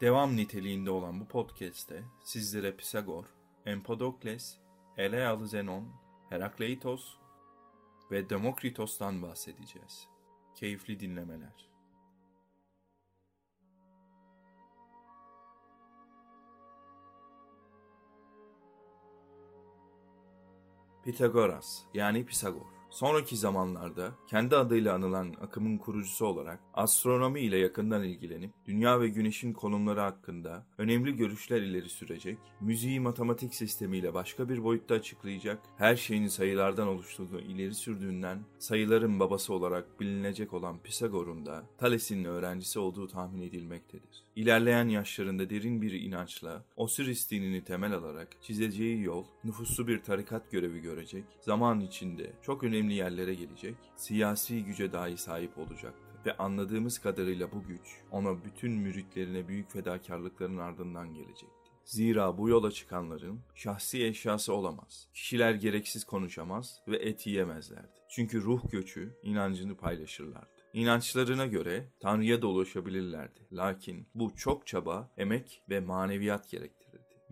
Devam niteliğinde olan bu podcast'te sizlere Pisagor, Empedokles, Elealı Zenon, Herakleitos ve Demokritos'tan bahsedeceğiz. Keyifli dinlemeler. Pitagoras yani Pisagor Sonraki zamanlarda kendi adıyla anılan akımın kurucusu olarak astronomi ile yakından ilgilenip dünya ve güneşin konumları hakkında önemli görüşler ileri sürecek, müziği matematik sistemiyle başka bir boyutta açıklayacak, her şeyin sayılardan oluştuğunu ileri sürdüğünden sayıların babası olarak bilinecek olan Pisagor'un da Thales'in öğrencisi olduğu tahmin edilmektedir. İlerleyen yaşlarında derin bir inançla Osiris dinini temel alarak çizeceği yol nüfuslu bir tarikat görevi görecek, zaman içinde çok önemli yerlere gelecek, siyasi güce dahi sahip olacaktı. Ve anladığımız kadarıyla bu güç ona bütün müritlerine büyük fedakarlıkların ardından gelecekti. Zira bu yola çıkanların şahsi eşyası olamaz. Kişiler gereksiz konuşamaz ve et yiyemezlerdi. Çünkü ruh göçü inancını paylaşırlardı. İnançlarına göre Tanrı'ya da ulaşabilirlerdi. Lakin bu çok çaba, emek ve maneviyat gerektirirdi.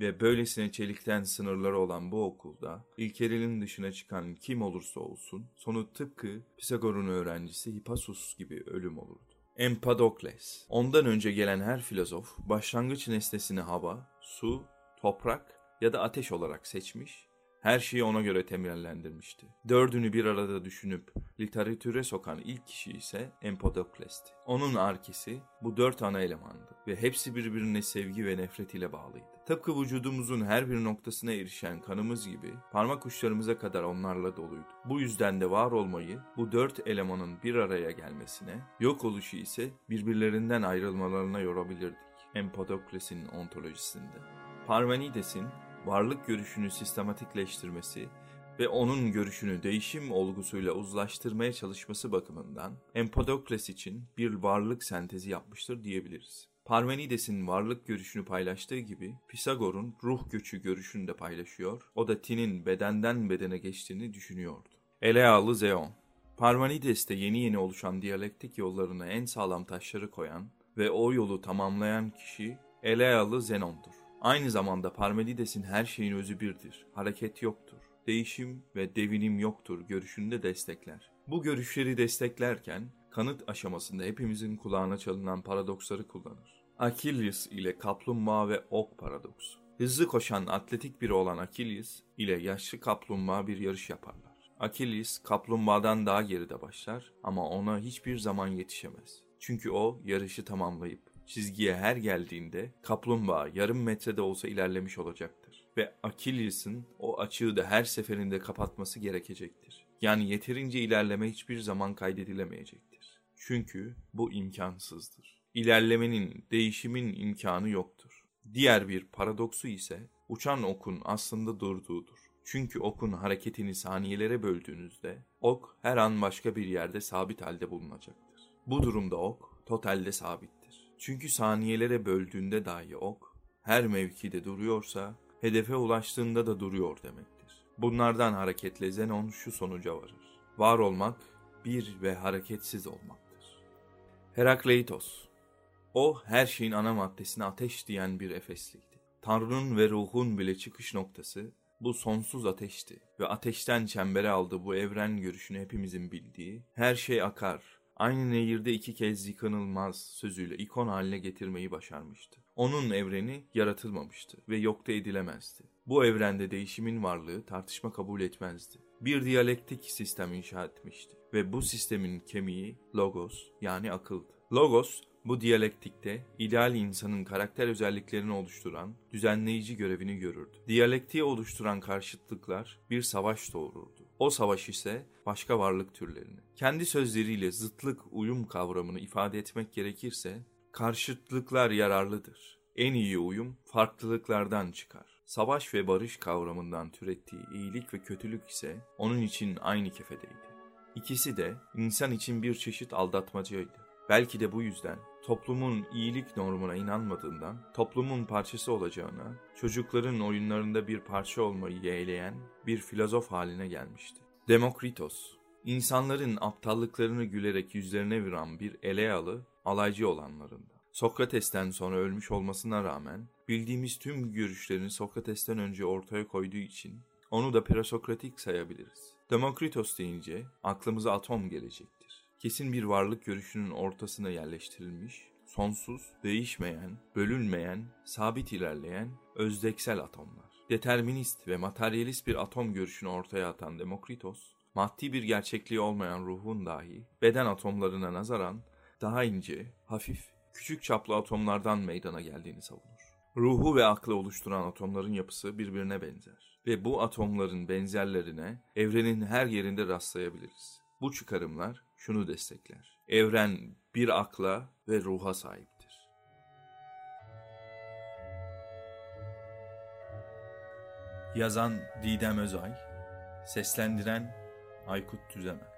Ve böylesine çelikten sınırları olan bu okulda ilkelerin dışına çıkan kim olursa olsun sonu tıpkı Pisagor'un öğrencisi Hippasus gibi ölüm olurdu. Empedokles. Ondan önce gelen her filozof başlangıç nesnesini hava, su, toprak ya da ateş olarak seçmiş her şeyi ona göre temellendirmişti. Dördünü bir arada düşünüp literatüre sokan ilk kişi ise Empedokles'ti. Onun arkesi bu dört ana elemandı ve hepsi birbirine sevgi ve nefret ile bağlıydı. Tıpkı vücudumuzun her bir noktasına erişen kanımız gibi parmak uçlarımıza kadar onlarla doluydu. Bu yüzden de var olmayı bu dört elemanın bir araya gelmesine, yok oluşu ise birbirlerinden ayrılmalarına yorabilirdik. Empedokles'in ontolojisinde. Parmenides'in varlık görüşünü sistematikleştirmesi ve onun görüşünü değişim olgusuyla uzlaştırmaya çalışması bakımından Empedokles için bir varlık sentezi yapmıştır diyebiliriz. Parmenides'in varlık görüşünü paylaştığı gibi Pisagor'un ruh göçü görüşünü de paylaşıyor. O da tinin bedenden bedene geçtiğini düşünüyordu. Elealı Zeon Parmenides'te yeni yeni oluşan diyalektik yollarına en sağlam taşları koyan ve o yolu tamamlayan kişi Elealı Zenon'dur. Aynı zamanda Parmenides'in her şeyin özü birdir, hareket yoktur, değişim ve devinim yoktur görüşünü de destekler. Bu görüşleri desteklerken kanıt aşamasında hepimizin kulağına çalınan paradoksları kullanır. Achilles ile kaplumbağa ve ok paradoksu. Hızlı koşan atletik biri olan Achilles ile yaşlı kaplumbağa bir yarış yaparlar. Achilles kaplumbağadan daha geride başlar ama ona hiçbir zaman yetişemez. Çünkü o yarışı tamamlayıp çizgiye her geldiğinde kaplumbağa yarım metrede olsa ilerlemiş olacaktır. Ve Achilles'in o açığı da her seferinde kapatması gerekecektir. Yani yeterince ilerleme hiçbir zaman kaydedilemeyecektir. Çünkü bu imkansızdır. İlerlemenin, değişimin imkanı yoktur. Diğer bir paradoksu ise uçan okun aslında durduğudur. Çünkü okun hareketini saniyelere böldüğünüzde ok her an başka bir yerde sabit halde bulunacaktır. Bu durumda ok totalde sabit. Çünkü saniyelere böldüğünde dahi ok, her mevkide duruyorsa, hedefe ulaştığında da duruyor demektir. Bunlardan hareketle Zenon şu sonuca varır. Var olmak, bir ve hareketsiz olmaktır. Herakleitos O her şeyin ana maddesine ateş diyen bir Efesliydi. Tanrı'nın ve ruhun bile çıkış noktası bu sonsuz ateşti ve ateşten çembere aldığı bu evren görüşünü hepimizin bildiği, her şey akar, aynı nehirde iki kez yıkanılmaz sözüyle ikon haline getirmeyi başarmıştı. Onun evreni yaratılmamıştı ve yokta edilemezdi. Bu evrende değişimin varlığı tartışma kabul etmezdi. Bir diyalektik sistem inşa etmişti ve bu sistemin kemiği logos yani akıldı. Logos bu diyalektikte ideal insanın karakter özelliklerini oluşturan düzenleyici görevini görürdü. Diyalektiği oluşturan karşıtlıklar bir savaş doğururdu. O savaş ise başka varlık türlerini. Kendi sözleriyle zıtlık uyum kavramını ifade etmek gerekirse karşıtlıklar yararlıdır. En iyi uyum farklılıklardan çıkar. Savaş ve barış kavramından türettiği iyilik ve kötülük ise onun için aynı kefedeydi. İkisi de insan için bir çeşit aldatmacaydı. Belki de bu yüzden toplumun iyilik normuna inanmadığından toplumun parçası olacağına, çocukların oyunlarında bir parça olmayı yeğleyen bir filozof haline gelmişti. Demokritos, insanların aptallıklarını gülerek yüzlerine viran bir eleyalı, alaycı olanlarında. Sokrates'ten sonra ölmüş olmasına rağmen bildiğimiz tüm görüşlerini Sokrates'ten önce ortaya koyduğu için onu da presokratik sayabiliriz. Demokritos deyince aklımıza atom gelecektir. Kesin bir varlık görüşünün ortasına yerleştirilmiş, sonsuz, değişmeyen, bölünmeyen, sabit ilerleyen, özdeksel atomlar. Determinist ve materyalist bir atom görüşünü ortaya atan Demokritos, maddi bir gerçekliği olmayan ruhun dahi beden atomlarına nazaran daha ince, hafif, küçük çaplı atomlardan meydana geldiğini savunur. Ruhu ve aklı oluşturan atomların yapısı birbirine benzer ve bu atomların benzerlerine evrenin her yerinde rastlayabiliriz. Bu çıkarımlar şunu destekler. Evren bir akla ve ruha sahiptir. Yazan Didem Özay, seslendiren Aykut Düzemen